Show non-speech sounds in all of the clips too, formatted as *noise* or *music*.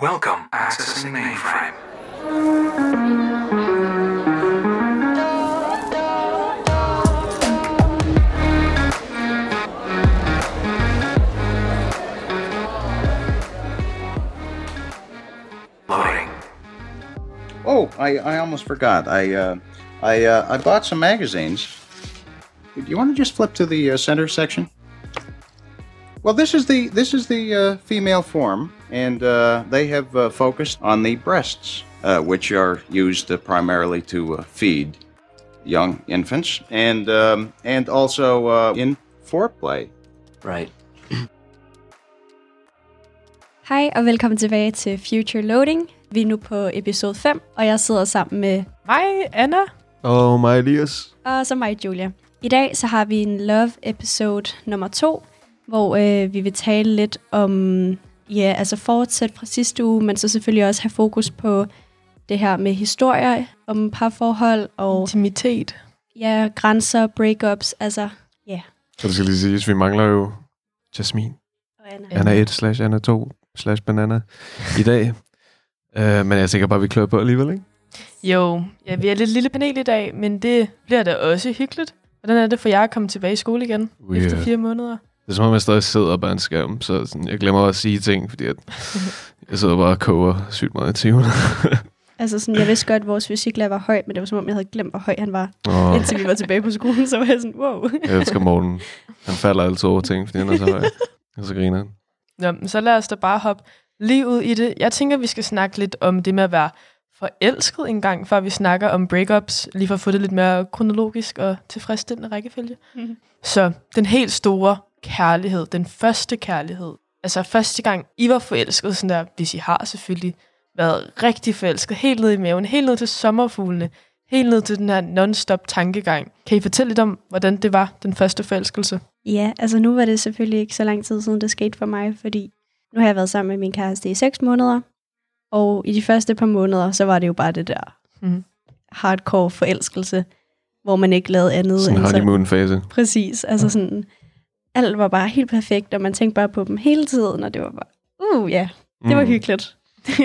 Welcome. Accessing mainframe. Loading. Oh, I, I almost forgot. I uh, I uh, I bought some magazines. Do you want to just flip to the uh, center section? Well, this is the this is the uh, female form, and uh, they have uh, focused on the breasts, uh, which are used uh, primarily to uh, feed young infants, and um, and also uh, in foreplay. Right. Hej og velkommen tilbage til Future Loading. Vi er nu på episode 5, og jeg sidder sammen med, Mig, Anna. Og mig, Elias. og så mig, Julia. I dag så har vi en love episode nummer 2, hvor øh, vi vil tale lidt om, ja, altså fortsæt fra sidste uge, men så selvfølgelig også have fokus på det her med historier om parforhold og Intimitet. ja, grænser, breakups, altså ja. Så det skal lige siges, vi mangler jo Jasmin. Og Anna. Anna 1 slash Anna 2 slash banana i dag. Uh, men jeg tænker bare, vi klør på alligevel, ikke? Jo, ja, vi er lidt lille panel i dag, men det bliver da også hyggeligt. Hvordan er det for jer at komme tilbage i skole igen We, efter fire måneder? Det er som om, jeg stadig sidder bag en skærm, så sådan, jeg glemmer at sige ting, fordi at *laughs* jeg sidder bare og koger sygt meget i timen. *laughs* Altså sådan, jeg vidste godt, at vores fysiklærer var høj, men det var som om, jeg havde glemt, hvor høj han var. Og Indtil vi var tilbage på skolen, så var jeg sådan, wow. jeg elsker Morten. Han falder altid over ting, fordi han er så høj. Og så griner han. Nå, men så lad os da bare hoppe lige ud i det. Jeg tænker, vi skal snakke lidt om det med at være forelsket en gang, før vi snakker om breakups, lige for at få det lidt mere kronologisk og tilfredsstillende rækkefølge. Mhm. Så den helt store kærlighed, den første kærlighed, altså første gang I var forelsket, sådan der, hvis I har selvfølgelig været rigtig forelsket, helt ned i maven, helt ned til sommerfuglene, helt ned til den her non-stop tankegang. Kan I fortælle lidt om, hvordan det var, den første forelskelse? Ja, altså nu var det selvfølgelig ikke så lang tid siden, det skete for mig, fordi nu har jeg været sammen med min kæreste i 6 måneder, og i de første par måneder, så var det jo bare det der Mhm. hardcore forelskelse, hvor man ikke lavede andet Sådan en honeymoon-fase. Præcis, altså sådan, alt var bare helt perfekt, og man tænkte bare på dem hele tiden, og det var bare, uh ja, det var Mm. hyggeligt. *laughs*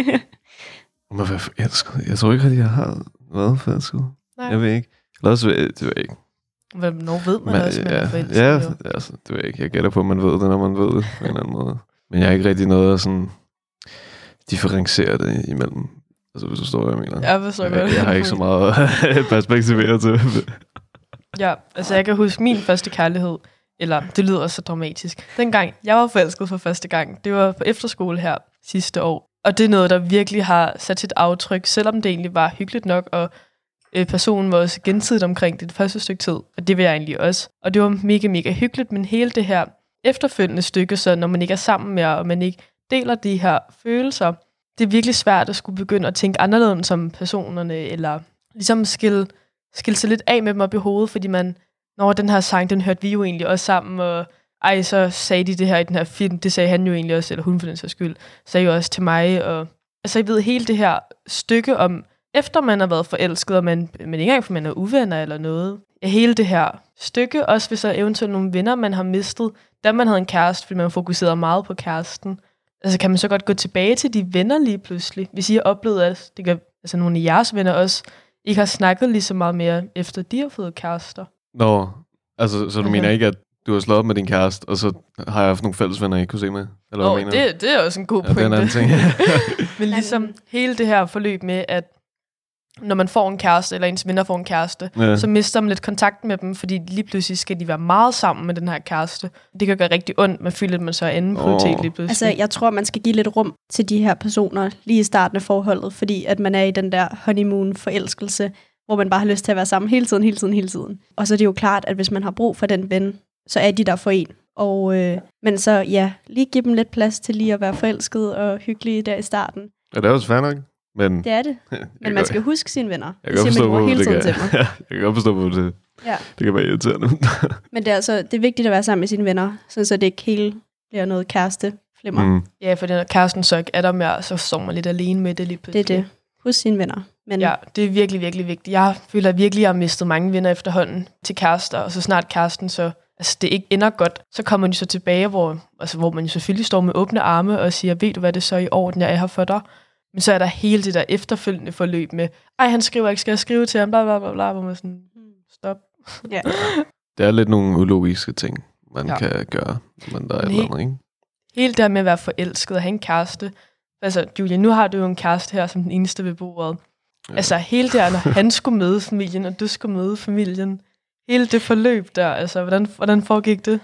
Må være forelsket. Jeg tror ikke, at jeg har været forelsket. Nej. Jeg ved ikke. Eller også, det ved jeg ikke. Hvornår ved man Men, også, man er ja, forelsket? ja, jo? altså, det ved jeg ikke. Jeg gætter på, at man ved det, når man ved det på en eller anden måde. Men jeg har ikke rigtig noget at sådan differentiere det imellem. Altså, hvis du står, hvad jeg mener. Jeg forstår jeg, godt. jeg har ikke så meget *laughs* at perspektivere til. Ja, altså jeg kan huske min første kærlighed, eller det lyder så dramatisk. Dengang jeg var forelsket for første gang, det var på efterskole her sidste år. Og det er noget, der virkelig har sat sit aftryk, selvom det egentlig var hyggeligt nok, og øh, personen var også gensidigt omkring det, det første stykke tid, og det vil jeg egentlig også. Og det var mega, mega hyggeligt, men hele det her efterfølgende stykke, så når man ikke er sammen mere, og man ikke deler de her følelser, det er virkelig svært at skulle begynde at tænke anderledes som personerne, eller ligesom skille, skille sig lidt af med dem op i hovedet, fordi man, Nå, den her sang, den hørte vi jo egentlig også sammen, og ej, så sagde de det her i den her film, det sagde han jo egentlig også, eller hun for den sags skyld, sagde jo også til mig, og altså jeg ved hele det her stykke om, efter man har været forelsket, og man, men ikke engang for man er uvenner eller noget, ja, hele det her stykke, også hvis der er eventuelt nogle venner, man har mistet, da man havde en kæreste, fordi man fokuserede meget på kæresten, altså kan man så godt gå tilbage til de venner lige pludselig, hvis I har oplevet, at det kan, altså nogle af jeres venner også, ikke har snakket lige så meget mere, efter de har fået kærester. Nå, altså, så du Okay. mener ikke, at du har slået op med din kæreste, og så har jeg haft nogle fælles venner, jeg ikke kunne se med? Eller Åh, hvad mener du? det, det er også en god Ja, det er en pointe. anden ting. *laughs* Men ligesom hele det her forløb med, at når man får en kæreste, eller ens venner får en kæreste, Ja. så mister man lidt kontakt med dem, fordi lige pludselig skal de være meget sammen med den her kæreste. Det kan gøre rigtig ondt, man føler, at man så er anden prioritet Åh. lige pludselig. Altså, jeg tror, man skal give lidt rum til de her personer lige i starten af forholdet, fordi at man er i den der honeymoon-forelskelse, hvor man bare har lyst til at være sammen hele tiden, hele tiden, hele tiden. Og så er det jo klart, at hvis man har brug for den ven, så er de der for en. Og, øh, men så ja, lige give dem lidt plads til lige at være forelsket og hyggelige der i starten. Ja, det er også fair nok. Men Det er det. *laughs* Men man skal huske sine venner. Jeg Det kan godt siger forstå, min mor hvor hele det tiden kan, til mig. ja, jeg kan godt forstå, hvor det, Ja. det kan være irriterende. *laughs* Men det er, altså, det er vigtigt at være sammen med sine venner, sådan så det ikke helt bliver noget kæreste flimmer. Mm. Ja, for når kæresten så ikke er der mere, så står man lidt alene med det lige Det pludselig. er det. Husk sine venner. Men Ja, det er virkelig, virkelig vigtigt. Jeg føler at virkelig, at jeg har mistet mange venner efterhånden til kærester, og så snart kæresten så altså, det ikke ender godt, så kommer de så tilbage, hvor, altså, hvor man jo selvfølgelig står med åbne arme og siger, ved du hvad, det er så i orden, jeg er her for dig. Men så er der hele det der efterfølgende forløb med, ej, han skriver ikke, skal jeg skrive til ham, bla bla bla, bla hvor man sådan, stop. Ja. *laughs* Det er lidt nogle ulogiske ting, man Ja. kan gøre, men der er et eller andet, ikke? Hele det her med at være forelsket og have en kæreste. Altså, Julia, nu har du jo en kæreste her som den eneste ved bordet. Ja. Altså, hele det her, når han skulle møde familien, og du skulle møde familien. Hele det forløb der, altså, hvordan, hvordan foregik det?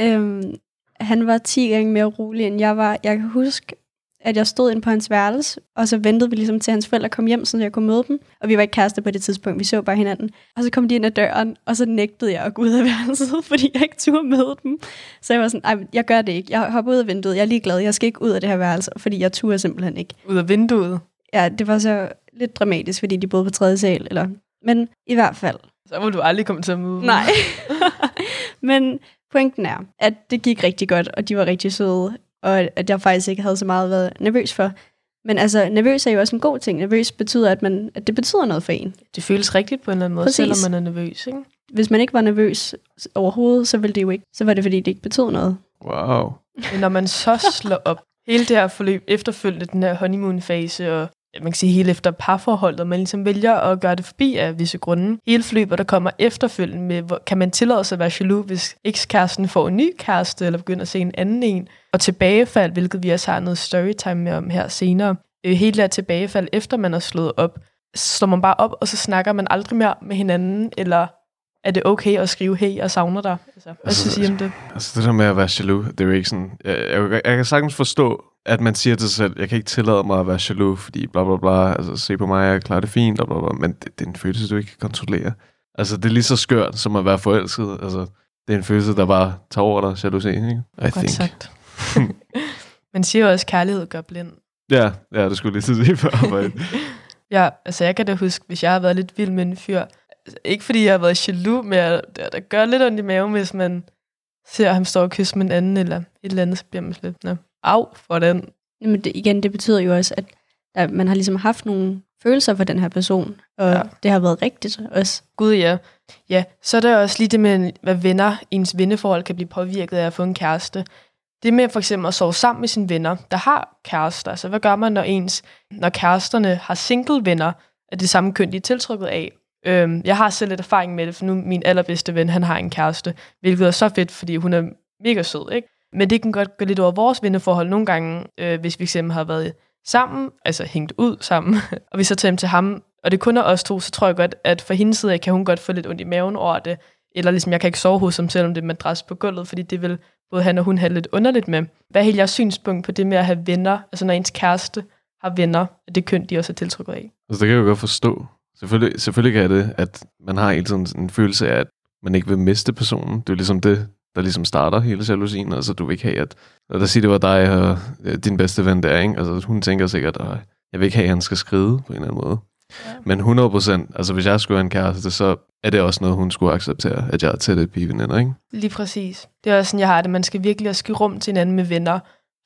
Øhm, han var 10 gange mere rolig, end jeg var. Jeg kan huske, at jeg stod ind på hans værelse, og så ventede vi ligesom til hans forældre kom hjem, så jeg kunne møde dem. Og vi var ikke kærester på det tidspunkt, vi så bare hinanden. Og så kom de ind ad døren, og så nægtede jeg at gå ud af værelset, *laughs* fordi jeg ikke turde møde dem. Så jeg var sådan, nej, jeg gør det ikke. Jeg hopper ud af vinduet, jeg er ligeglad, jeg skal ikke ud af det her værelse, fordi jeg turde simpelthen ikke. Ud af vinduet. Ja, det var så lidt dramatisk, fordi de boede på tredje sal, eller... Men i hvert fald, Så må du aldrig komme til at møde dem. Nej. *laughs* Men pointen er, at det gik rigtig godt, og de var rigtig søde, og at jeg faktisk ikke havde så meget været nervøs for. Men altså, nervøs er jo også en god ting. Nervøs betyder, at, man, at det betyder noget for en. Det føles rigtigt på en eller anden måde, Præcis. selvom man er nervøs, ikke? Hvis man ikke var nervøs overhovedet, så ville det jo ikke. Så var det, fordi det ikke betød noget. Wow. Men når man så slår op, hele det her forløb efterfølgende, den her honeymoon-fase, og man kan sige hele efter parforholdet, man ligesom vælger at gøre det forbi af visse grunde. Hele forløbet, der kommer efterfølgende med, hvor, kan man tillade sig at være jaloux, hvis ekskæresten får en ny kæreste, eller begynder at se en anden en, og tilbagefald, hvilket vi også har noget storytime med om her senere. Øh, hele det tilbagefald, efter man har slået op, så slår man bare op, og så snakker man aldrig mere med hinanden, eller er det okay at skrive, hey, jeg savner dig? Altså, hvad Altså, synes I om det? Altså det der med at være jaloux, det er jo ikke sådan... Jeg, jeg, jeg, jeg kan sagtens forstå, at man siger til sig selv, jeg kan ikke tillade mig at være jaloux, fordi bla bla bla, altså se på mig, jeg klarer det fint, bla bla bla, men det, det er en følelse, du ikke kan kontrollere. Altså det er lige så skørt, som at være forelsket. Altså det er en følelse, der bare tager over dig, jalousi, ikke? I Godt sagt. *laughs* Man siger jo også, at kærlighed gør blind. Ja, ja, det skulle jeg lige sige før. *laughs* Ja, altså jeg kan da huske, hvis jeg har været lidt vild med en fyr, ikke fordi jeg har været jaloux, men jeg, det, det gør lidt ondt i maven, hvis man ser ham stå og kysse med en anden, eller et eller andet, så bliver man lidt, Nå, af for den. Jamen det, igen, det betyder jo også, at der, man har ligesom haft nogle følelser for den her person, og Ja. det har været rigtigt også. Gud ja. Ja, så er der også lige det med, hvad venner, ens venneforhold kan blive påvirket af at få en kæreste. Det med for eksempel at sove sammen med sine venner, der har kærester. Altså, hvad gør man, når ens, når kæresterne har single venner af det samme køn, de er tiltrykket af? Øhm, jeg har selv lidt erfaring med det, for nu min allerbedste ven, han har en kæreste, hvilket er så fedt, fordi hun er mega sød, ikke? Men det kan godt gå lidt over vores venneforhold nogle gange, øh, hvis vi fx har været sammen, altså hængt ud sammen, *laughs* og vi så tager hjem til ham, og det kun er os to, så tror jeg godt, at for hendes side kan hun godt få lidt ondt i maven over det, eller ligesom, jeg kan ikke sove hos ham, selvom det er madras på gulvet, fordi det vil både han og hun have lidt underligt med. Hvad er hele jeres synspunkt på det med at have venner, altså når ens kæreste har venner af det køn, de også er tiltrykket af? Altså, det kan jeg jo godt forstå. Selvfølgelig, selvfølgelig kan jeg det, at man har hele tiden sådan en følelse af, at man ikke vil miste personen. Det er jo ligesom det, der ligesom starter hele jalousien. Altså, du vil ikke have, at... Og der siger, det var dig og din bedste ven der, ikke? Altså, hun tænker sikkert, at jeg vil ikke have, at han skal skride på en eller anden måde. Ja. Men 100 procent, altså hvis jeg skulle have en kæreste, så er det også noget, hun skulle acceptere, at jeg er tætte pigeveninder, ikke? Lige præcis. Det er også sådan, jeg har det. Man skal virkelig også give rum til hinanden med venner.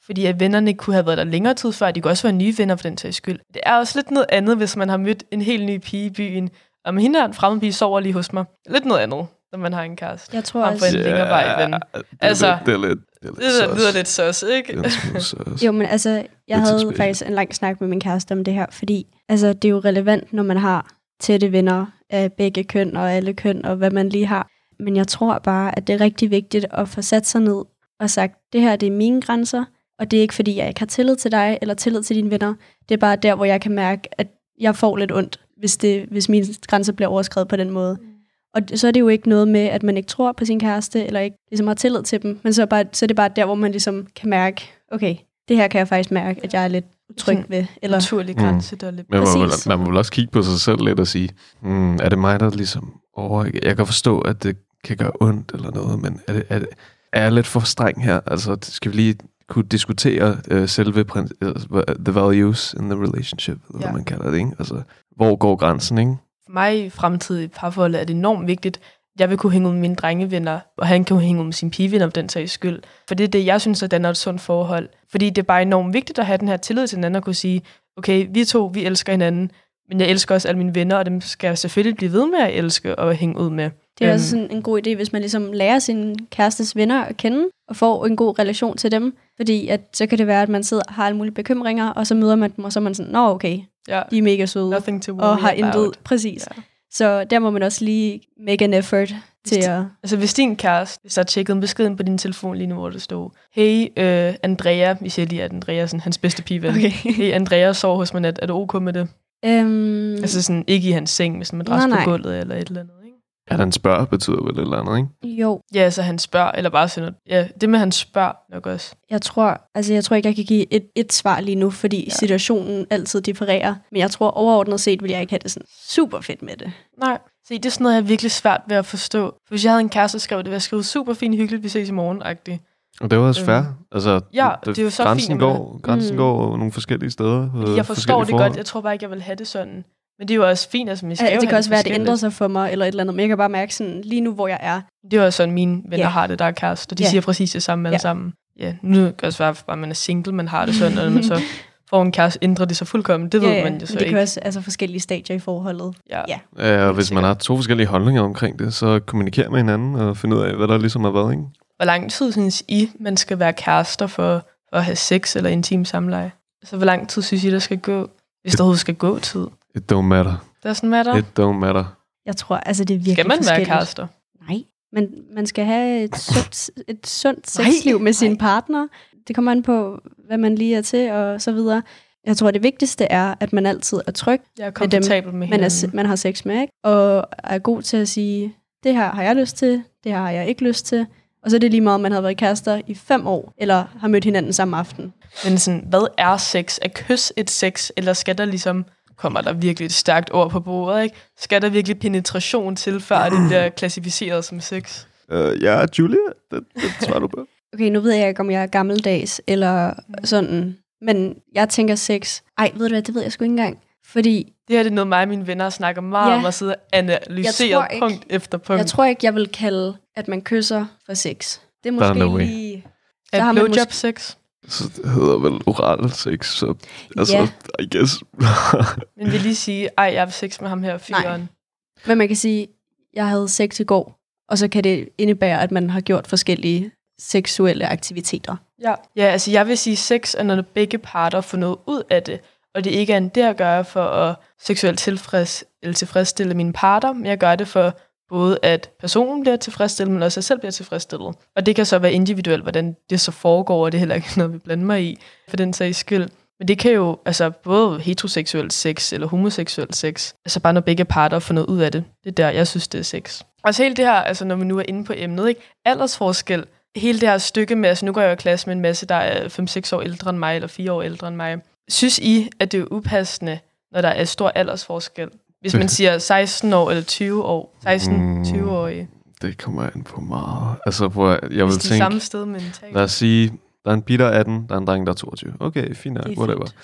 Fordi at vennerne kunne have været der længere tid før. De kunne også være nye venner for den sags skyld. Det er også lidt noget andet, hvis man har mødt en helt ny pige i byen. Og med hende her en fremmed pige sover lige hos mig. Lidt noget andet, når man har en kæreste. Jeg tror også... en længerevarende ven. det er Altså, lidt, det er lidt, det er lidt Det sus. lyder lidt søs, ikke? Er sus. Jo, men altså, jeg Lidt havde faktisk en lang snak med min kæreste om det her, fordi altså, det er jo relevant, når man har tætte venner af begge køn og alle køn, og hvad man lige har. Men jeg tror bare, at det er rigtig vigtigt at få sat sig ned og sagt, det her det er mine grænser, og det er ikke fordi, jeg ikke har tillid til dig, eller tillid til dine venner. Det er bare der, hvor jeg kan mærke, at jeg får lidt ondt, hvis, det, hvis mine grænser bliver overskrevet på den måde. Og så er det jo ikke noget med, at man ikke tror på sin kæreste, eller ikke ligesom har tillid til dem, men så er, bare, så er det bare der, hvor man ligesom kan mærke, okay, det her kan jeg faktisk mærke, at jeg er lidt utryg ved. Eller, Naturlig Mm. grænse, der er lidt... Men man må, vel, man må vel også kigge på sig selv lidt og sige, hmm, er det mig, der ligesom over... Jeg kan forstå, at det kan gøre ondt eller noget, men er, det, er, det, er jeg lidt for streng her? Altså, skal vi lige kunne diskutere uh, selve uh, the values in the relationship, eller Ja. hvad man kalder det, ikke? Altså, hvor går grænsen, ikke? For mig i fremtidige parforhold er det enormt vigtigt, at jeg vil kunne hænge ud med mine drengevenner, og han kan hænge ud med sine pigevenner på den sags skyld. For det er det, jeg synes, at den er et sundt forhold. Fordi det er bare enormt vigtigt at have den her tillid til hinanden og kunne sige, okay, vi to, vi elsker hinanden, men jeg elsker også alle mine venner, og dem skal jeg selvfølgelig blive ved med at elske og hænge ud med. Det er Øhm. også sådan en god idé, hvis man ligesom lærer sin kærestes venner at kende, og får en god relation til dem. Fordi at, så kan det være, at man sidder har alle mulige bekymringer, og så møder man dem, og så er man sådan, nå okay, Ja. de er mega søde, Nothing to worry og har about. intet, præcis. Ja. Så der må man også lige make an effort til at... Altså hvis din kæreste, hvis er tjekket en besked ind på din telefon lige nu, hvor det står, hey uh, Andrea, vi siger lige, at Andrea er sådan, hans bedste pigeven. Okay. *laughs* Hey Andrea sover hos mig nat, er du ok med det? Øhm, Altså sådan, ikke i hans seng, med sådan en madras på gulvet eller et eller andet? At han spørger, betyder vel et eller andet, ikke? jo, Ja, altså han spørger, eller bare sådan noget. Ja, det med han spørger nok også. jeg tror, altså jeg tror ikke, jeg kan give et, et svar lige nu, fordi Ja. situationen altid differerer. Men jeg tror overordnet set, vil jeg ikke have det sådan super fedt med det. Nej. Se, det er sådan noget, jeg er virkelig svært ved at forstå. For hvis jeg havde en kæreste, der skrev det, ville jeg super fint, hyggeligt, vi ses i morgen -agtigt. Og det var også Øhm, fair. Altså, ja, det er jo så grænsen fint, går, grænsen Mm. går nogle forskellige steder. Fordi øh, jeg forstår det forhold. godt, jeg tror bare ikke, jeg vil have det sådan. Men det er jo også fint, altså, vi skal Ja, det kan også være, at det ændrer sig for mig, eller et eller andet. Men jeg kan bare mærke sådan, lige nu, hvor jeg er, Det er jo også sådan, mine venner Ja. har det, der er kærester. De Ja. siger præcis det samme alle Ja. sammen. Ja, nu kan det også være, at man er single, man har det sådan, og når man så *laughs* får en kæreste, ændrer det sig fuldkommen. Det ved ja, man jo så det ikke. kan også altså forskellige stadier i forholdet. Ja. Ja. Ja, og Helt hvis man har to forskellige holdninger omkring det, så kommunikere med hinanden og finde ud af, hvad der ligesom har været, ikke? Hvor lang tid synes I, man skal være kærester for, for at have sex eller intim samleje? Altså, hvor lang tid synes I, der skal gå? Hvis der overhovedet skal gå tid. It don't matter. Er sådan matter. It don't matter. Jeg tror, altså det er virkelig Skal man være forskelligt. kærester? Nej, men man skal have et sundt, et sundt sexliv med sin partner. Det kommer an på, hvad man lige er til og så videre. Jeg tror, det vigtigste er, at man altid er tryg, Jeg er Med dem, med, man, hinanden. er, man har sex med, ikke? og er god til at sige, det her har jeg lyst til, det her har jeg ikke lyst til. Og så er det lige meget, om man har været kærester i fem år, eller har mødt hinanden samme aften. Men sådan, hvad er sex? Er kys et sex, eller skal der ligesom, kommer der virkelig et stærkt ord på bordet, ikke? Skal der virkelig penetration til, før det bliver *clears throat* klassificeret som sex? Uh, ja, Julia, det, det svarer du på. *laughs* Okay, nu ved jeg ikke, om jeg er gammeldags, eller sådan, men jeg tænker sex. Ej, ved du hvad, det ved jeg sgu ikke engang. Fordi Det her det er noget, mig og mine venner snakker meget Ja. om at sidde og analysere Jeg tror ikke- punkt efter punkt. jeg tror ikke, jeg vil kalde, at man kysser for sex. Det er måske no lige... er blowjob måske- sex? Så det hedder vel oral sex, så altså, Ja. I guess. *laughs* Men vil lige sige, ej, jeg har sex med ham her fyren. Men man kan sige, jeg havde sex i går, og så kan det indebære, at man har gjort forskellige seksuelle aktiviteter. Ja. ja, altså jeg vil sige, sex er, når begge parter får noget ud af det, og det ikke er en det at gøre for at seksuelt tilfreds, eller tilfredsstille mine parter, men jeg gør det for både at personen bliver tilfredsstillet, men også at jeg selv bliver tilfredsstillet. Og det kan så være individuelt, hvordan det så foregår, og det er heller ikke *laughs* noget, vi blander mig i, for den sags skyld. Men det kan jo, altså både heteroseksuel sex eller homoseksuel sex, altså bare når begge parter får noget ud af det. Det er der, jeg synes, det er sex. Og så hele det her, altså når vi nu er inde på emnet, ikke? Aldersforskel, hele det her stykke med, altså nu går jeg i klasse med en masse, der er 5-6 år ældre end mig, eller 4 år ældre end mig. Synes I, at det er upassende, når der er stor aldersforskel? Hvis man siger 16 år eller 20 år, 16-20-årige, det kommer an på meget. Altså, hvor jeg, jeg vil tænke, samme sted mentalt. lad os sige, der er en pige, der er 18, der er en dreng, der er 22. Okay, fint nok, er whatever. fint.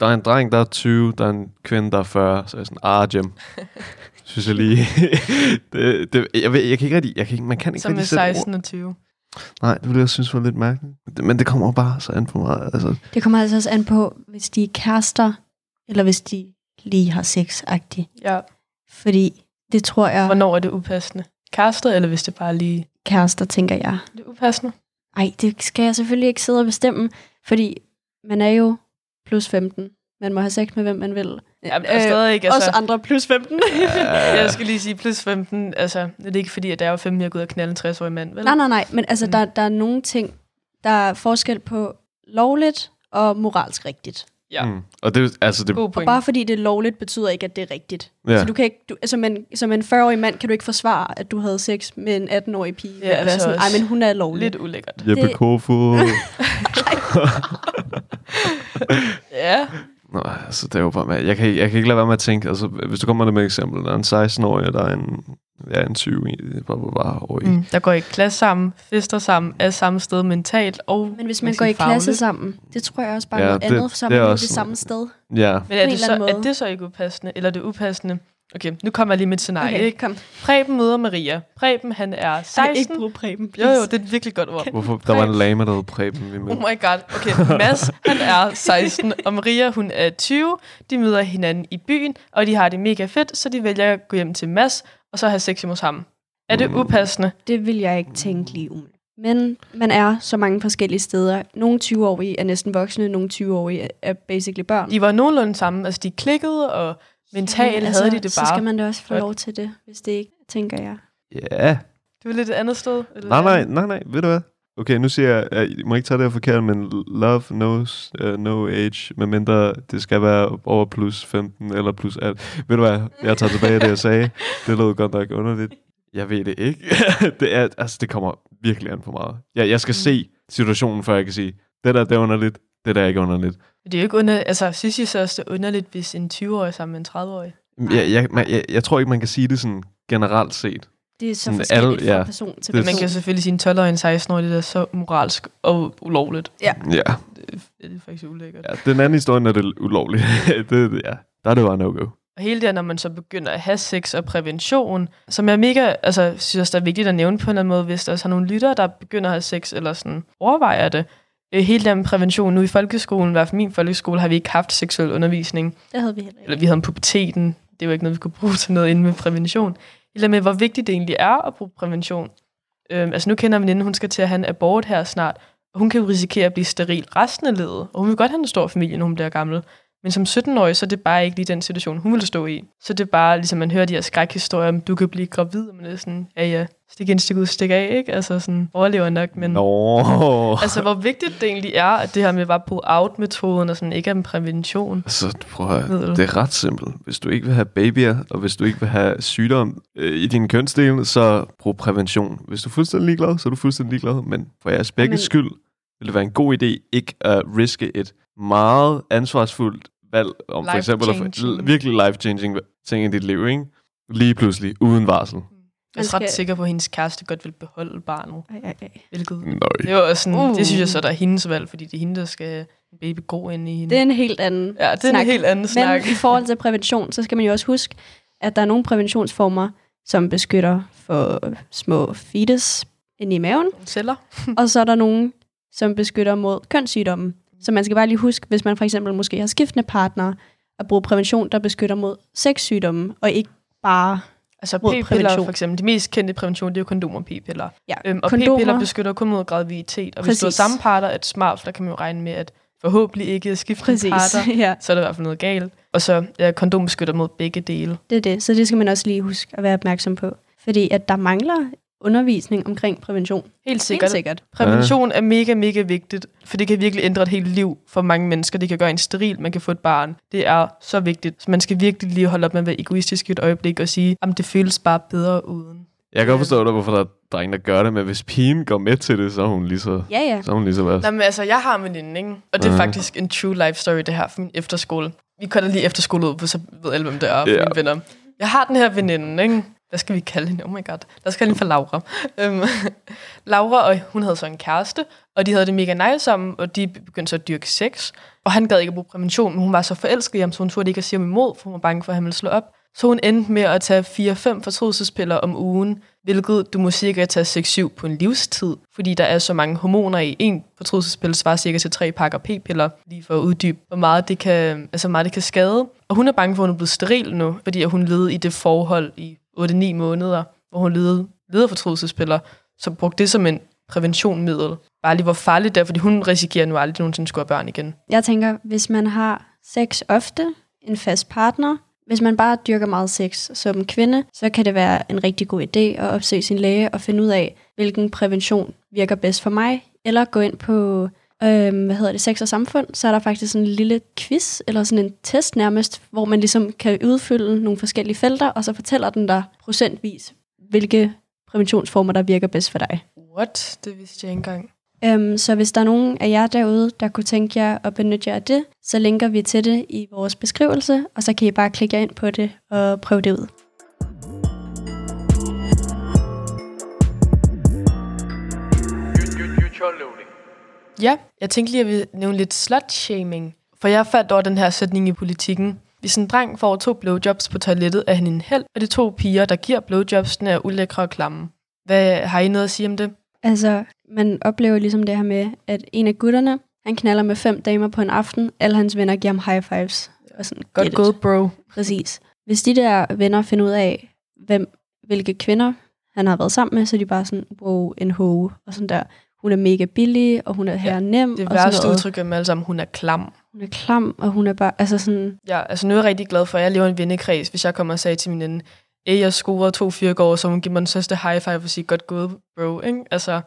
Der er en dreng, der er 20, der er en kvinde, der er 40, så er jeg sådan, ah, Jim. *laughs* Synes jeg lige. *laughs* det, det, jeg, ved, jeg kan ikke rigtig, jeg kan ikke, man kan ikke Som er rigtig sætte ord. 16 og 20. Nej, det ville jeg synes var lidt mærkeligt. Men det kommer bare så an på meget. Altså, Det kommer altså også an på, hvis de er kærester, eller hvis de lige har sex-agtigt. Ja. Fordi det tror jeg, Hvornår er det upassende? Kærester, eller hvis det bare lige... kærester, tænker jeg. Det er upassende. Ej, det skal jeg selvfølgelig ikke sidde og bestemme, fordi man er jo plus 15. Man må have sex med, hvem man vil. Ja, øh, stadig ikke, Også altså, andre plus 15. jeg skal lige sige plus 15, altså, det er ikke fordi, at der er jo 15, jeg går ud og knalde en 60-årig mand, vel? nej, nej, nej. Men altså, Mm. der, der er nogle ting, der er forskel på lovligt og moralsk rigtigt. Ja. mm. Og det, altså, det, God Og bare fordi det er lovligt, betyder ikke, at det er rigtigt. ja. Så du kan ikke, du, som, en, som en 40-årig mand kan du ikke forsvare, at du havde sex med en 18-årig pige. Ja, altså sådan, Ej, men hun er lovlig. Lidt ulækkert. Jeppe det- Kofod. *laughs* *laughs* Ja. Nå, altså, det er jo bare med. Jeg kan, jeg kan ikke lade være med at tænke, altså, hvis du kommer med et eksempel, der er en 16-årig, og der er en, ja, en 20 bare, bare, bare årig. Mm. Der går i klasse sammen, fester sammen, er samme sted mentalt og Men hvis man går i sige klasse fagligt. sammen, det tror jeg også bare Ja, noget det- andet, så er det er man det sådan- samme sted. Ja, Men er det, så, er det så ikke upassende? Eller er det upassende? Okay, nu kommer jeg lige med et scenarie. Okay, Ikke? kom. Preben møder Maria. Preben, han er Ej, 16. ikke bruge Preben, jo, please. jo, det er et virkelig godt ord. hvorfor? Der var en lame, der hed Preben. Vi Oh my god. Okay, Mads, han er 16, og Maria, hun er 20. De møder hinanden i byen, og de har det mega fedt, så de vælger at gå hjem til Mads, og så have sex hos ham. Er det upassende? Det vil jeg ikke tænke lige umiddelbart. Men man er så mange forskellige steder. Nogle 20-årige er næsten voksne, nogle 20-årige er basically børn. De var nogenlunde sammen. Altså, de klikkede, og mentalt Jamen, havde de det Så bare. skal man da også få lov til det, hvis det ikke, tænker jeg. Ja. Du er lidt et andet sted? Eller Nej, nej, nej, nej. Ved du hvad? Okay, nu siger jeg, jeg må ikke tage det her forkert, men love knows uh, no age, medmindre det skal være over plus 15 eller plus 18. Ved du hvad? Jeg tager tilbage det, jeg sagde. Det lød godt nok underligt. Jeg ved det ikke. *laughs* det, er, altså, det kommer virkelig an på meget. Jeg, jeg skal Mm. se situationen, før jeg kan sige, det der det er underligt, det der er ikke underligt. Det er jo ikke under, altså, synes I så også, det er underligt, hvis en 20-årig er sammen med en 30-årig? Jeg, jeg, man, jeg, jeg tror ikke, man kan sige det sådan generelt set. Det er så Sådan forskelligt alle- fra ja. person til Det- Man person. kan selvfølgelig sige, en 12-årig og en 16-årig, det er så moralsk og ulovligt. Ja, Det er, det er faktisk ulækkert. ja den anden historie, når det er ulovligt. *laughs* det, ja, der er det bare no-go. Og hele det her, når man så begynder at have sex og prævention, som jeg mega, altså, synes der er vigtigt at nævne på en eller anden måde, hvis der også har nogle lyttere, der begynder at have sex, eller sådan overvejer det. Øh, Hele den prævention, nu i folkeskolen, i hvert fald min folkeskole, har vi ikke haft seksuel undervisning. Det havde vi heller ikke. Eller vi havde om puberteten. Det var ikke noget, vi kunne bruge til noget inde med prævention. Eller med, hvor vigtigt det egentlig er at bruge prævention. Øhm, altså nu kender jeg en veninde, hun skal til at have en abort her snart. Og hun kan jo risikere at blive steril resten af livet. Og hun vil godt have en stor familie, når hun bliver gammel. Men som 17-årig, så er det bare ikke lige den situation, hun vil stå i. Så det er bare, ligesom man hører de her skrækhistorier, om du kan blive gravid, og man er sådan, ja ja, stik ind, stik ud, stik af, ikke? Altså sådan, overlever nok, men... Nå. Altså, hvor vigtigt det egentlig er, at det her med bare pull-out-metoden, og sådan ikke er en prævention. Altså, prøv at høre. Det er ret simpelt. Hvis du ikke vil have babyer, og hvis du ikke vil have sygdom øh, i din kønsdel, så brug prævention. Hvis du er fuldstændig ligeglad, så er du fuldstændig ligeglad. Men for jeres begge Men- skyld vil det være en god idé ikke at riske et meget ansvarsfuldt valg om for eksempel at virkelig life-changing ting i dit liv, ikke? Lige pludselig, uden varsel. Jeg er ret sikker på, at hendes kæreste godt vil beholde barnet. Ej, ej, ej. Hvilket, Nøj. det, var også sådan, Uh. det synes jeg så, der er hendes valg, fordi det er hende, der skal en baby gro ind i hende. Det er en helt anden ja, det er snak. en helt anden snak. Men i forhold til prævention, så skal man jo også huske, at der er nogle præventionsformer, som beskytter for små fetus inde i maven, Celler. og så er der nogle, som beskytter mod kønssygdomme. Så man skal bare lige huske, hvis man for eksempel måske har skiftende partnere, at bruge prævention, der beskytter mod sexsygdomme, og ikke bare Altså p-piller for eksempel. De mest kendte prævention, det er jo kondomer og p-piller. ja, Øhm, og kondomer. p-piller beskytter kun mod graviditet. Og hvis du har Præcis. samme parter, et smart, der kan man jo regne med, at forhåbentlig ikke er skiftende Præcis, parter, *laughs* ja. så er der i hvert fald noget galt. Og så ja, kondom beskytter mod begge dele. Det er det. Så det skal man også lige huske at være opmærksom på. Fordi at der mangler undervisning omkring prævention. Helt sikkert. Helt sikkert. Prævention er mega, mega vigtigt, for det kan virkelig ændre et helt liv for mange mennesker. Det kan gøre en steril, man kan få et barn. Det er så vigtigt. Så man skal virkelig lige holde op med at være egoistisk i et øjeblik og sige, at det føles bare bedre uden. Jeg kan godt forstå, dig, hvorfor der er drenge, der gør det, men hvis pigen går med til det, så er hun lige så, Ja, ja. så er hun lige så. Nej, men altså, jeg har en veninde, ikke? Og det er Mhm. faktisk en true life story, det her, for min efterskole. Vi kører lige efterskole ud, for så ved alle, hvem det er, for Ja. mine venner. Jeg har den her veninde, ikke? Hvad skal vi kalde hende? Oh my god. Lad os kalde hende for Laura. Øhm, Laura, og hun havde så en kæreste, og de havde det mega nice sammen, og de begyndte så at dyrke sex. Og han gad ikke at bruge prævention, men hun var så forelsket i ham, så hun turde ikke at sige ham imod, for hun var bange for, at han ville slå op. Så hun endte med at tage 4-5 fortrydelsespiller om ugen, hvilket du må cirka tage 6-7 på en livstid, fordi der er så mange hormoner i. En fortrydelsespille svarer cirka til tre pakker p-piller, lige for at uddybe, hvor meget det kan, altså meget det kan skade. Og hun er bange for, at hun er blevet steril nu, fordi hun levede i det forhold i 8-9 måneder, hvor hun levede, lederfortrydelsespiller, som brugte det som en præventionmiddel. Bare lige hvor farligt det er, fordi hun risikerer nu aldrig nogensinde skulle have børn igen. Jeg tænker, hvis man har sex ofte, en fast partner, hvis man bare dyrker meget sex som kvinde, så kan det være en rigtig god idé at opsøge sin læge og finde ud af, hvilken prævention virker bedst for mig. Eller gå ind på, øh, hvad hedder det, sex og samfund, så er der faktisk sådan en lille quiz, eller sådan en test nærmest, hvor man ligesom kan udfylde nogle forskellige felter, og så fortæller den dig procentvis, hvilke præventionsformer, der virker bedst for dig. What? Det vidste jeg ikke engang. Øhm, så hvis der er nogen af jer derude, der kunne tænke jer at benytte jer af det, så linker vi til det i vores beskrivelse, og så kan I bare klikke jer ind på det og prøve det ud. Ja, jeg tænkte lige, at vi nævne lidt slut-shaming. For jeg faldt over den her sætning i politikken. Hvis en dreng får to blowjobs på toilettet, er han en held, og de to piger, der giver blowjobsene, er ulækre og klamme. Hvad har I noget at sige om det? Altså, man oplever ligesom det her med, at en af gutterne, han knaller med fem damer på en aften, alle hans venner giver ham high fives. Og sådan, Godt gået, bro. Præcis. Hvis de der venner finder ud af, hvem, hvilke kvinder han har været sammen med, så er de bare sådan, wow, en hoe, og sådan der. Hun er mega billig, og hun er her nem, Det og værste udtryk er med alle sammen, hun er klam. Hun er klam, og hun er bare, altså sådan, Ja, altså nu er jeg rigtig glad for, at jeg lever i en vennekreds, hvis jeg kommer og sagde til min veninde, at jeg scorede to fire år, så hun giver mig den største high five og sige, godt gået, bro. Ikke? Altså,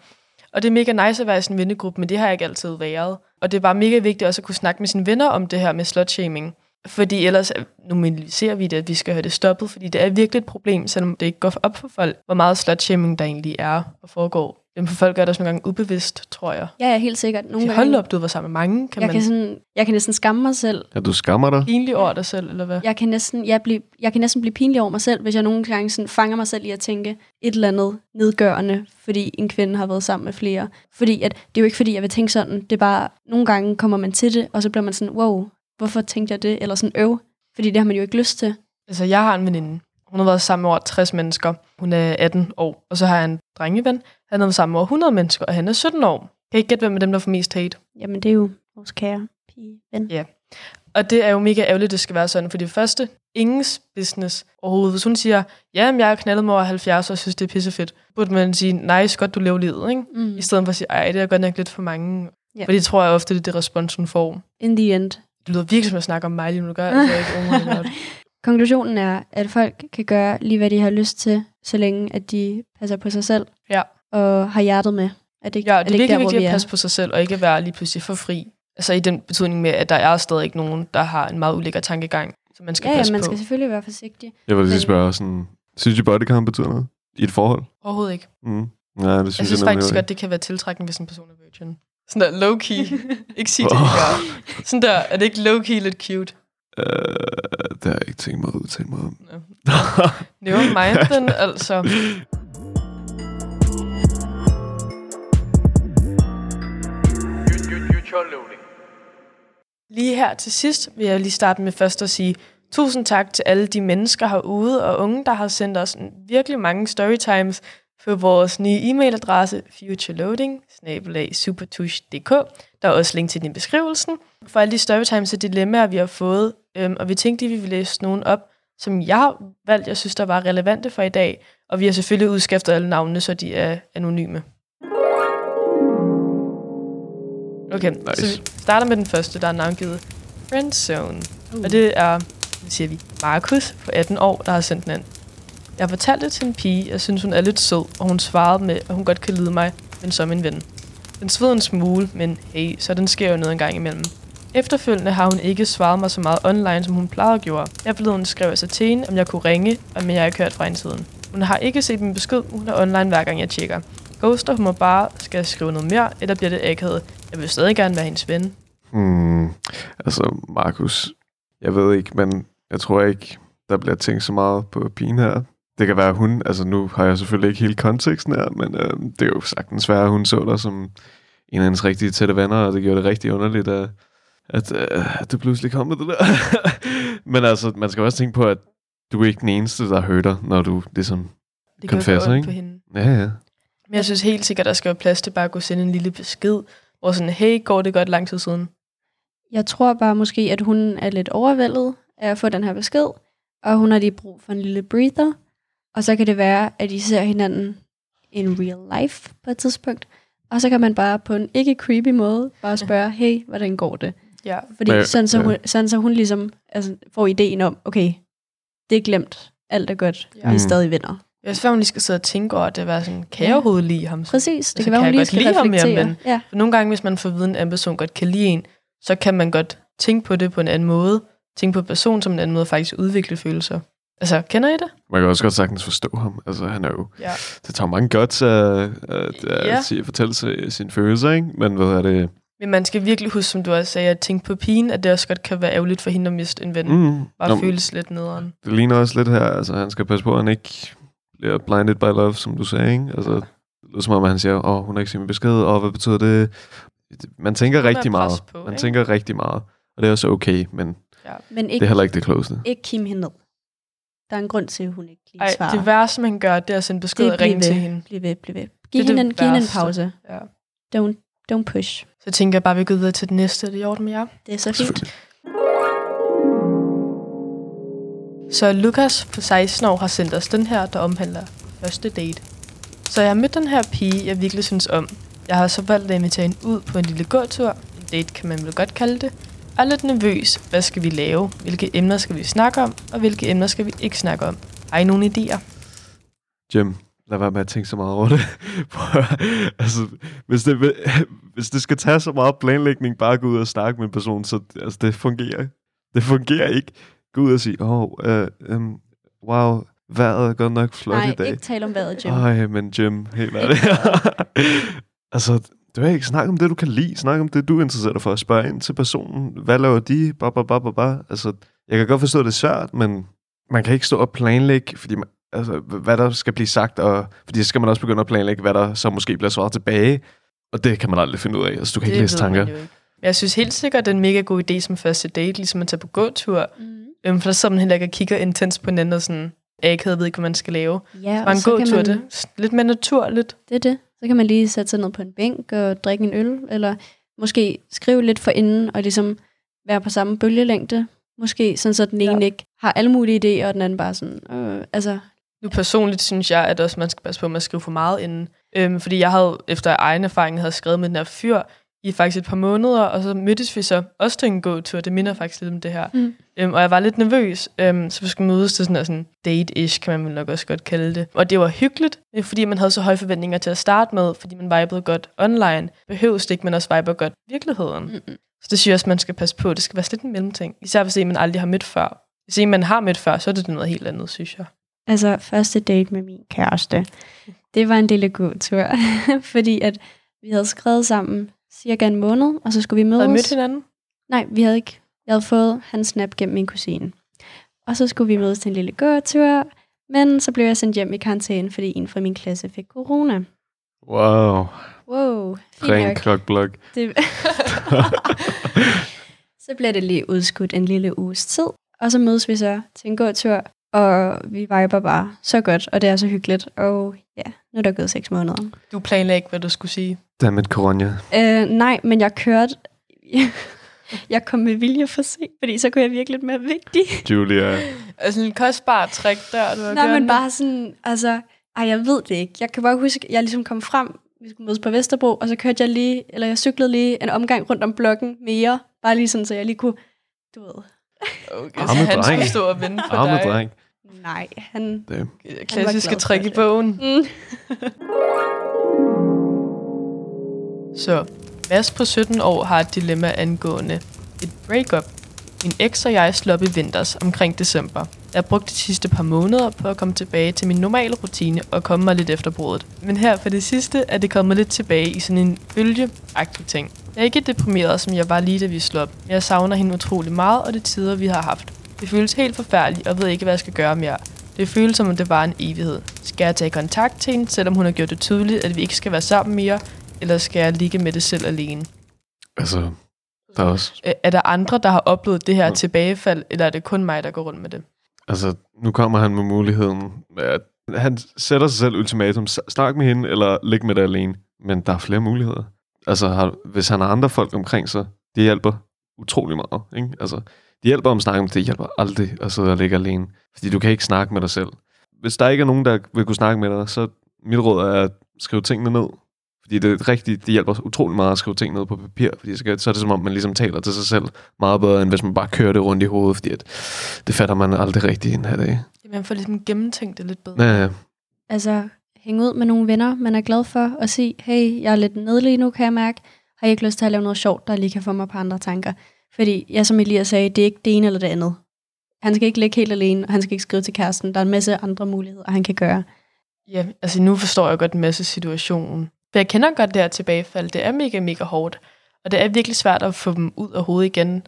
og det er mega nice at være i en vennegruppe, men det har jeg ikke altid været. Og det bare mega vigtigt også at kunne snakke med sine venner om det her med slutshaming. Fordi ellers normaliserer vi det, at vi skal have det stoppet, fordi det er virkelig et problem, selvom det ikke går op for folk, hvor meget slutshaming der egentlig er og foregår. Men for folk er det også nogle gange ubevidst, tror jeg. ja, ja, helt sikkert. Nogle Hold da op, du var sammen med mange. Kan jeg, man kan sådan, jeg kan næsten skamme mig selv. Ja, du skammer dig. pinlig over dig selv, eller hvad? Jeg kan, næsten, jeg, blive, jeg kan næsten blive pinlig over mig selv, hvis jeg nogle gange sådan fanger mig selv i at tænke et eller andet nedgørende, fordi en kvinde har været sammen med flere. Fordi at, det er jo ikke fordi, jeg vil tænke sådan, det er bare, nogle gange kommer man til det, og så bliver man sådan, wow, hvorfor tænkte jeg det? Eller sådan, øv. Fordi det har man jo ikke lyst til. Altså, jeg har en veninde. Hun har været sammen med over 60 mennesker. Hun er 18 år. Og så har jeg en drengeven. Han har været sammen med over 100 mennesker, og han er 17 år. Kan I ikke gætte, hvem af dem, der får mest hate? Jamen, det er jo vores kære pige, ven. Ja. Og det er jo mega ærgerligt, det skal være sådan. For det første, ingens business overhovedet. Hvis hun siger, ja, jeg er knaldet mig over 70, og synes, det er pissefedt, burde man sige, nice, godt du lever livet, ikke? Mm. I stedet for at sige, ej, det er godt nok lidt for mange. Ja. Fordi det tror jeg ofte, det er det respons, hun får. In the end. Det lyder virkelig som at snakke om mig lige nu, det gør jeg altså ikke. Oh. *laughs* Konklusionen er, at folk kan gøre lige, hvad de har lyst til, så længe at de passer på sig selv Ja. og har hjertet med. Er det, ikke- Ja, er det er ikke virkelig der, hvor vigtigt vi at passe på sig selv, og ikke være lige pludselig for fri. Altså i den betydning med, at der er stadig ikke nogen, der har en meget ulækker tankegang, som man skal Ja, ja, passe man på. skal selvfølgelig være forsigtig. Jeg vil lige spørge sådan, synes I bodycount betyder noget? I et forhold? Overhovedet ikke. Mm. Nej, det synes Jeg jeg, synes faktisk godt, det kan være tiltrækkende, hvis en person er virgin. Sådan der low-key. *laughs* ikke sige det, ikke gør. Sådan der, er det ikke low-key lidt cute? Øh, det har jeg ikke tænkt mig at udtale mig om. Nå. Never mind den, altså. Lige her til sidst vil jeg lige starte med først at sige tusind tak til alle de mennesker herude og unge, der har sendt os virkelig mange storytimes på vores nye e-mailadresse futureloading supertush.dk. Der er også link til den i beskrivelsen. For alle de storytimes og dilemmaer, vi har fået, øhm, og vi tænkte, at vi ville læse nogen op, som jeg har valgt, jeg synes, der var relevante for i dag. Og vi har selvfølgelig udskiftet alle navnene, så de er anonyme. Okay, nice. Så vi starter med den første, der er navngivet Friendzone. Uh. Og det er, siger vi, Markus på 18 år, der har sendt den ind. Jeg fortalte det til en pige, jeg synes, hun er lidt sød, og hun svarede med, at hun godt kan lide mig, men som en ven. Den sved en smule, men hey, så den sker jo noget en gang imellem. Efterfølgende har hun ikke svaret mig så meget online, som hun plejede at gøre. Jeg forleden skrev jeg så til hende, om jeg kunne ringe, og men jeg har ikke hørt fra hende siden. Hun har ikke set min besked, hun er online hver gang jeg tjekker. Ghoster hun må bare, skal jeg skrive noget mere, eller bliver det akavet? Jeg vil stadig gerne være hendes ven. Hmm, altså, Markus, jeg ved ikke, men jeg tror ikke, der bliver tænkt så meget på pigen her. Det kan være hun, altså nu har jeg selvfølgelig ikke hele konteksten her, men øh, det er jo sagtens svært, at hun så dig som en af hendes rigtige tætte venner, og det gjorde det rigtig underligt, at, at, øh, at du pludselig kom med det der. *laughs* men altså, man skal også tænke på, at du er ikke den eneste, der hører dig, når du ligesom... Det ondt ikke? på hende. Ja, ja. Men jeg synes helt sikkert, der skal være plads til bare at kunne sende en lille besked, hvor sådan, hey, går det godt lang tid siden? Jeg tror bare måske, at hun er lidt overvældet af at få den her besked, og hun har lige brug for en lille breather. Og så kan det være, at I ser hinanden in real life på et tidspunkt. Og så kan man bare på en ikke creepy måde bare spørge, hey, hvordan går det? Ja. Fordi Men- sådan, så ja. hun, sådan så hun ligesom altså, får ideen om, okay, det er glemt, alt er godt, Ja. vi er stadig venner. Jeg synes, hun lige skal sidde og tænke over, at det var sådan, kan jeg Ja. overhovedet lide ham? Præcis, det Altså, kan være, hun jeg lige godt skal lide ham mere, reflektere. men- Ja. Nogle gange, hvis man får viden, at en person godt kan lide en, så kan man godt tænke på det på en anden måde. Tænke på personen som en anden måde, og faktisk udvikle følelser. Altså, kender I det? Man kan også godt sagtens forstå ham. Altså, han er jo... Ja. Det tager mange godt at, at, at Ja. sige, fortælle sig sine følelser, ikke? Men hvad er det? Men man skal virkelig huske, som du også sagde, at tænke på pigen, at det også godt kan være ærgerligt for hende at miste en ven. Mm. Bare Nå, føles lidt nederen. Det ligner også lidt her, altså han skal passe på, at han ikke bliver blinded by love, som du sagde, ikke? Altså, det lyder som om, at han siger, åh, oh, hun har ikke set min besked, og hvad betyder det? Man tænker er rigtig meget. på, man ikke? tænker rigtig meget. Og det er også okay, men Men det ikke, er heller ikke det klogeste. ikke kim hende ned. Der er en grund til, at hun ikke lige Ej, svarer. det værste, man gør, det er at sende besked Det og ringe til hende. Bliv ved, bliv ved. Giv Det er hende, det en, giv hende en pause. Ja. Don't, don't push. Så tænker jeg bare, at vi går videre til det næste. Er det i orden med jer? Det er så fint. Så Lukas på 16 år har sendt os den her, der omhandler første date. Så jeg har mødt den her pige, jeg virkelig synes om. Jeg har så valgt at invitere hende ud på en lille gåtur. En date kan man vel godt kalde det. Jeg er lidt nervøs. Hvad skal vi lave? Hvilke emner skal vi snakke om? Og hvilke emner skal vi ikke snakke om? Har I nogle idéer? Jim, lad være med at tænke så meget over det. *laughs* Altså, hvis det, hvis det skal tage så meget planlægning, bare gå ud og snakke med en person, så altså, det fungerer. Det fungerer ikke. Gå ud og sige, åh, oh, uh, um, wow, vejret er godt nok flot Nej, i dag. ikke tale om vejret, Jim. Ej, men Jim, helt *laughs* ærligt. *laughs* altså, du vil ikke snakke om det, du kan lide. Snak om det, du er interesseret for. Spørg ind til personen. Hvad laver de? Ba, ba, ba, ba, ba. Altså, jeg kan godt forstå, at det er svært, men man kan ikke stå og planlægge, fordi man, altså, hvad der skal blive sagt, og fordi så skal man også begynde at planlægge, hvad der så måske bliver svaret tilbage. Og det kan man aldrig finde ud af. Altså, du kan ikke læse tanker. Jeg synes helt sikkert, det er en mega god idé som første date, ligesom at tage på gåtur. Mm. Øhm, for der sidder man heller ikke og kigger intens på hinanden og sådan, akavet ved ikke, hvad man skal lave. Ja, Bare en så kan gåtur, man, det er lidt mere naturligt. det er det. Så kan man lige sætte sig ned på en bænk og drikke en øl, eller måske skrive lidt for inden, og ligesom være på samme bølgelængde. Måske sådan, så den Ja. ene ikke har alle mulige idéer, og den anden bare sådan, øh, altså, Nu personligt synes jeg, at også man skal passe på med at skrive for meget inden. Øhm, fordi jeg havde efter egen erfaring havde skrevet med den her fyr i faktisk et par måneder, og så mødtes vi så også til en gåtur. Det minder faktisk lidt om det her. Mm. Øhm, og jeg var lidt nervøs, øhm, så vi skulle mødes til sådan, sådan date-ish, kan man nok også godt kalde det. Og det var hyggeligt, øh, fordi man havde så høje forventninger til at starte med, fordi man vibede godt online. Behøves det ikke, men også viber godt i virkeligheden. Mm-mm. Så det synes jeg også, man skal passe på. Det skal være sådan lidt en mellemting. Især hvis en, man aldrig har mødt før. Hvis en, man har mødt før, så er det noget helt andet, synes jeg. Altså, første date med min kæreste, det var en lille god tur, *laughs* fordi at vi havde skrevet sammen cirka en måned, og så skulle vi mødes. Havde mødt hinanden? Nej, vi havde ikke. Jeg havde fået hans snap gennem min kusine. Og så skulle vi mødes til en lille gåtur, men så blev jeg sendt hjem i karantæne, fordi en fra min klasse fik corona. Wow. Wow, nok. klokblok. Det... *laughs* så bliver det lige udskudt en lille uges tid, og så mødes vi så til en gåtur, og vi viber bare så godt, og det er så hyggeligt. Og ja, nu er der gået seks måneder. Du planlagde ikke, hvad du skulle sige. Dammit, Coronja. Øh, nej, men jeg kørte... *laughs* jeg kom med vilje for sent, fordi så kunne jeg virke lidt mere vigtig. Julia. Altså en kostbar trick der, du har Nej, men bare sådan, altså, ej, jeg ved det ikke. Jeg kan bare huske, at jeg ligesom kom frem, vi skulle mødes på Vesterbro, og så kørte jeg lige, eller jeg cyklede lige en omgang rundt om blokken mere, bare lige sådan, så jeg lige kunne, du ved, Okay, Arme så han dreng. skulle stå og vente på Arme dig. dreng. Nej, han... Damn. Klassiske for trick i det. bogen. Mm. *laughs* Så, Mads på 17 år har et dilemma angående et breakup. Min eks og jeg slog op i vinters omkring december. Jeg har brugt de sidste par måneder på at komme tilbage til min normale rutine og komme mig lidt efter brudet. Men her for det sidste er det kommet lidt tilbage i sådan en bølgeagtig ting. Jeg er ikke deprimeret, som jeg var lige da vi slog op. men Jeg savner hende utrolig meget, og det tider, vi har haft. Det føles helt forfærdeligt, og ved ikke, hvad jeg skal gøre mere. Det føles som om det var en evighed. Skal jeg tage kontakt til hende, selvom hun har gjort det tydeligt, at vi ikke skal være sammen mere, eller skal jeg ligge med det selv alene? Altså, der er også... Er der andre, der har oplevet det her Ja. tilbagefald, eller er det kun mig, der går rundt med det? Altså, nu kommer han med muligheden. At han sætter sig selv ultimatum. Snak med hende, eller læg med det alene. Men der er flere muligheder. Altså, har, hvis han har andre folk omkring sig, det hjælper utrolig meget. Ikke? Altså, det hjælper om at snakke, men det hjælper aldrig at sidde og ligge alene. Fordi du kan ikke snakke med dig selv. Hvis der ikke er nogen, der vil kunne snakke med dig, så mit råd er at skrive tingene ned. Fordi det er rigtigt, det hjælper utrolig meget at skrive ting ned på papir, fordi så, så er det som om, man ligesom taler til sig selv meget bedre, end hvis man bare kører det rundt i hovedet, fordi at, det fatter man aldrig rigtigt i den her dag. Jamen, man får ligesom gennemtænkt det lidt bedre. Ja, ja. Altså, hænge ud med nogle venner, man er glad for, og sige, hey, jeg er lidt nede lige nu, kan jeg mærke. Har I ikke lyst til at lave noget sjovt, der lige kan få mig på andre tanker? Fordi, ja, som Elias sagde, det er ikke det ene eller det andet. Han skal ikke ligge helt alene, og han skal ikke skrive til kæresten. Der er en masse andre muligheder, han kan gøre. Ja, altså nu forstår jeg godt en masse situationen. For jeg kender godt det her tilbagefald. Det er mega, mega hårdt. Og det er virkelig svært at få dem ud af hovedet igen.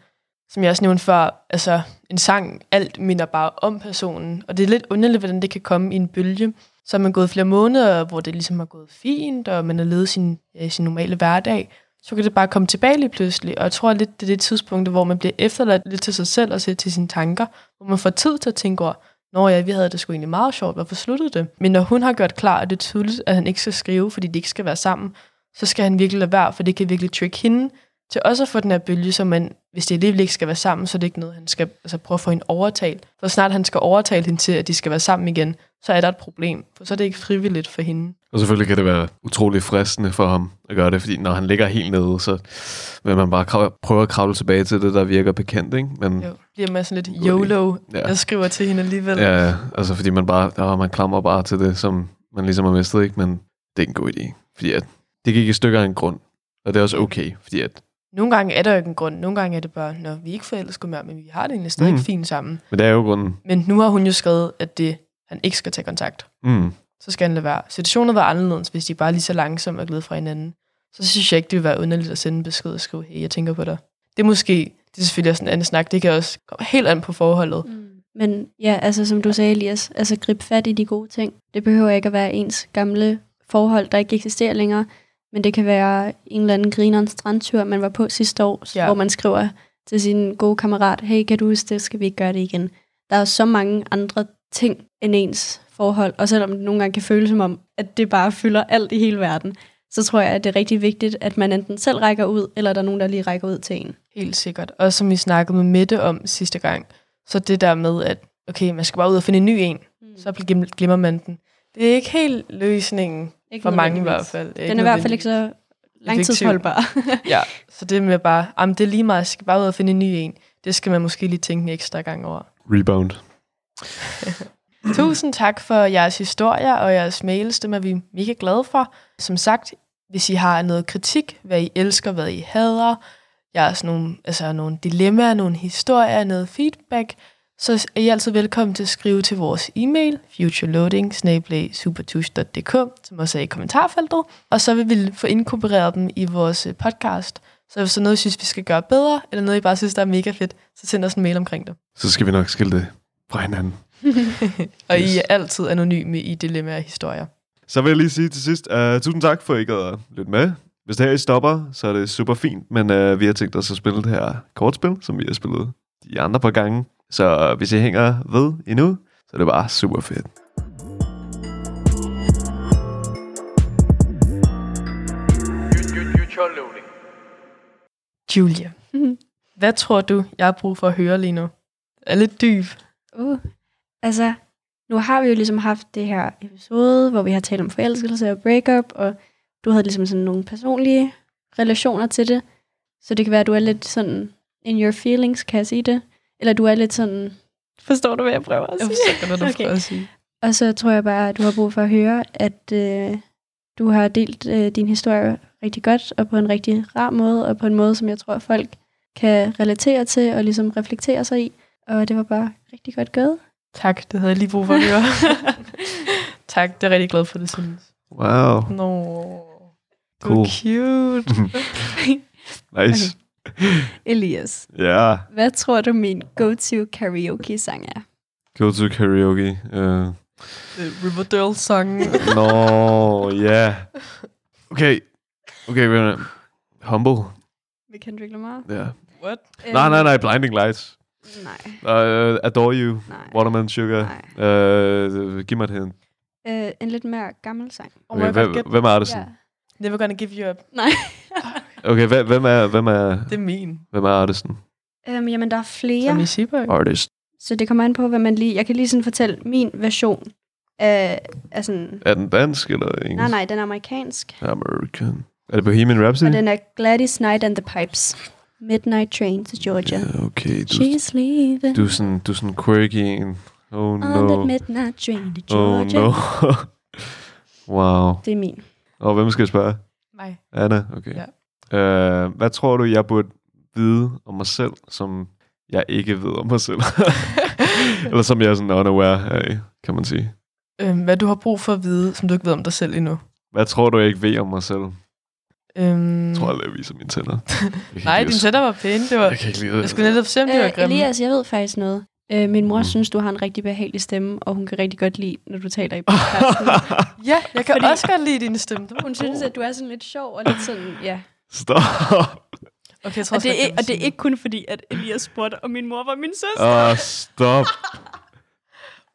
Som jeg også nævnte før, altså en sang, alt minder bare om personen. Og det er lidt underligt, hvordan det kan komme i en bølge. Så er man gået flere måneder, hvor det ligesom har gået fint, og man har levet sin, ja, sin normale hverdag. Så kan det bare komme tilbage lige pludselig. Og jeg tror lidt, det er det tidspunkt, hvor man bliver efterladt lidt til sig selv og til til sine tanker. Hvor man får tid til at tænke over, Nå ja, vi havde det sgu egentlig meget sjovt. Hvorfor sluttede det? Men når hun har gjort klar, at det er tydeligt, at han ikke skal skrive, fordi de ikke skal være sammen, så skal han virkelig lade være, for det kan virkelig trick hende til også at få den her bølge, så man, hvis de alligevel ikke skal være sammen, så er det ikke noget, han skal altså, prøve at få hende overtalt. For snart han skal overtale hende til, at de skal være sammen igen, så er der et problem. For så er det ikke frivilligt for hende. Og selvfølgelig kan det være utrolig fristende for ham at gøre det, fordi når han ligger helt nede, så vil man bare prøve at kravle tilbage til det, der virker bekendt, ikke? Men Jo, bliver man sådan lidt. YOLO. Ja. Jeg skriver til hende alligevel. ja, altså fordi man bare, der, man klamrer bare til det, som man ligesom har mistet, ikke? Men det er en god idé, fordi at det gik i stykker af en grund, og det er også okay, fordi at, Nogle gange er der jo ikke en grund. Nogle gange er det bare, når vi er ikke forelsket mere, men vi har det egentlig stadig Mm. fint sammen. men det er jo grunden. Men nu har hun jo skrevet, at det, han ikke skal tage kontakt. Mm. Så skal han lade være. Situationen var anderledes, hvis de bare er lige så langsomt og glade fra hinanden. Så synes jeg ikke, det vil være underligt at sende en besked og skrive, hey, jeg tænker på dig. Det er måske, det er selvfølgelig også en anden snak, det kan også komme helt an på forholdet. Mm. Men ja, altså som du sagde, Elias, altså grib fat i de gode ting. Det behøver ikke at være ens gamle forhold, der ikke eksisterer længere, men det kan være en eller anden grinerens strandtur, man var på sidste år, ja. Hvor man skriver til sin gode kammerat, hey, kan du huske det, skal vi ikke gøre det igen? Der er så mange andre ting end ens forhold, og selvom det nogle gange kan føles som om, at det bare fylder alt i hele verden, så tror jeg, at det er rigtig vigtigt, at man enten selv rækker ud, eller der er nogen, der lige rækker ud til en. Helt sikkert. Og som vi snakkede med Mette om sidste gang, så det der med, at okay, man skal bare ud og finde en ny en, så glim- glemmer man den. Det er ikke helt løsningen, Ikke for mange i hvert fald. Er Den er i hvert fald ikke så langtidsholdbar. Ja, så det med bare, jamen det er lige meget, jeg skal bare ud og finde en ny en. Det skal man måske lige tænke en ekstra gang over. Rebound. *laughs* Tusind tak for jeres historier og jeres mails. Dem er vi mega glade for. Som sagt, hvis I har noget kritik, hvad I elsker, hvad I hader, jeres nogle, altså nogle dilemmaer, nogle historier, noget feedback, så er I altid velkommen til at skrive til vores e-mail, futureloading som også er i kommentarfeltet. Og så vil vi få inkorporeret dem i vores øh, podcast. Så hvis der er noget, I synes, vi skal gøre bedre, eller noget, I bare synes, der er mega fedt, så send os en mail omkring det. Så skal vi nok skille det fra hinanden. *laughs* Og Yes. I er altid anonyme i dilemmaer og historier. Så vil jeg lige sige til sidst, uh, tusind tak for, at I gad at lytte med. Hvis det her I stopper, så er det super fint, men uh, vi har tænkt os at spille det her kortspil, som vi har spillet de andre par gange. Så hvis I hænger ved endnu, så er det bare super fedt. Julia, *laughs* hvad tror du, jeg har brug for at høre lige nu? Jeg er lidt dyb. Uh, altså, nu har vi jo ligesom haft det her episode, hvor vi har talt om forelskelse og breakup, og du havde ligesom sådan nogle personlige relationer til det. Så det kan være, at du er lidt sådan in your feelings, kan jeg sige det? Eller du er lidt sådan... Forstår du, hvad jeg prøver at Jeg sige? forstår, hvad du Okay. okay. prøver at sige. Og så tror jeg bare, at du har brug for at høre, at øh, du har delt øh, din historie rigtig godt, og på en rigtig rar måde, og på en måde, som jeg tror, folk kan relatere til, og ligesom reflektere sig i. Og det var bare rigtig godt gået. Tak, det havde jeg lige brug for at høre. *laughs* tak, det er jeg rigtig glad for, det synes. Wow, Nå, du Cool. cute. *laughs* nice. *laughs* Elias, Ja, yeah. hvad tror du min go-to karaoke-sang er? go to karaoke. Uh, The Riverdale-sang. *laughs* Nå, ja. Okay, okay, vent. Humble. Med Kendrick Lamar? Ja. What? Nej, nej, nej, Blinding Lights. Nej, Uh, adore You. nej. Watermelon Sugar. Uh, giv mig et hint. Øh, en lidt mere gammel sang. Oh Okay, my god, hvem, get hvem er artisten? Ja. Never gonna give you up. Nej. *laughs* Okay, hvem, er, hvem er, Det er min. hvem er artisten? øhm, jamen, der er flere. Tommy Seaborg. Artist. Så det kommer an på, hvad man lige... Jeg kan lige sådan fortælle min version af, af sådan... Er den dansk eller engelsk? Nej, nej, den er amerikansk. American. Er det Bohemian Rhapsody? Og den er Gladys Knight and the Pipes. Midnight Train to Georgia. Ja, okay. Du, She's leaving du, er sådan, du er sådan quirky en. Oh on no. that midnight train to Oh Georgia. no. *laughs* wow. Det er min. Og hvem skal jeg spørge? Mig. Anna? Okay. Ja. Uh, hvad tror du, jeg burde vide om mig selv, som jeg ikke ved om mig selv? *laughs* eller som jeg er sådan unaware af, kan man sige. Øhm, hvad du har brug for at vide, som du ikke ved om dig selv endnu. Hvad tror du, jeg ikke ved om mig selv? Øhm, Jeg tror aldrig, jeg viser mine tænder. *laughs* Nej, ikke din lide- sætter var pæne. Det var, Jeg kan ikke lide jeg skulle netop se, om det var Øh, grimme. Elias, jeg ved faktisk noget. Øh, min mor mm. synes, du har en rigtig behagelig stemme, og hun kan rigtig godt lide, når du taler i podcasten. *laughs* Ja, jeg kan Fordi- også godt lide din stemme. hun synes, at du er sådan lidt sjov og lidt sådan, ja. Stop. Okay, jeg tror Og det, er, og det er ikke kun fordi, at Elias spurgte, og min mor var min søster. Åh, oh, stop.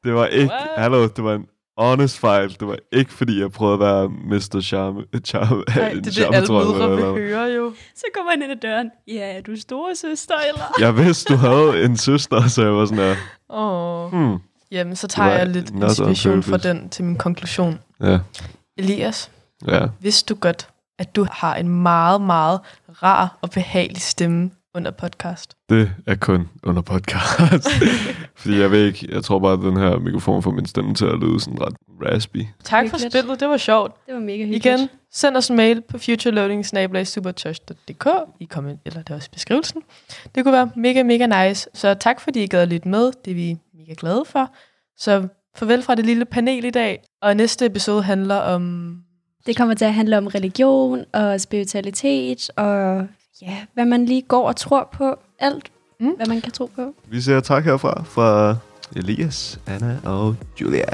Det var ikke... What? Hallo, det var en honest fejl. Det var ikke, fordi jeg prøvede at være Mr. Charme. Charme Nej, det er det, alle mødre vil høre jo. Så kommer han ind ad døren. Ja, er du store søster, eller? Jeg vidste, du havde en søster, så jeg var sådan der, Åh. hmm, Jamen, så tager jeg lidt inspiration fra den til min konklusion. ja, Elias, ja. vidste du godt, at du har en meget, meget rar og behagelig stemme under podcast? Det er kun under podcast. *laughs* Fordi jeg ved ikke, jeg tror bare, at den her mikrofon får min stemme til at lyde sådan ret raspy. Tak for Hyggeligt. spillet, det var sjovt. Det var mega hyggeligt. Igen, send os en mail på futureloading.dk i comment, eller det er også i beskrivelsen. Det kunne være mega, mega nice. Så tak, fordi I gad lidt med. Det er vi mega glade for. Så farvel fra det lille panel i dag. Og næste episode handler om... Det kommer til at handle om religion og spiritualitet og ja, hvad man lige går og tror på. Alt, Mm. hvad man kan tro på. Vi siger tak herfra fra Elias, Anna og Julia.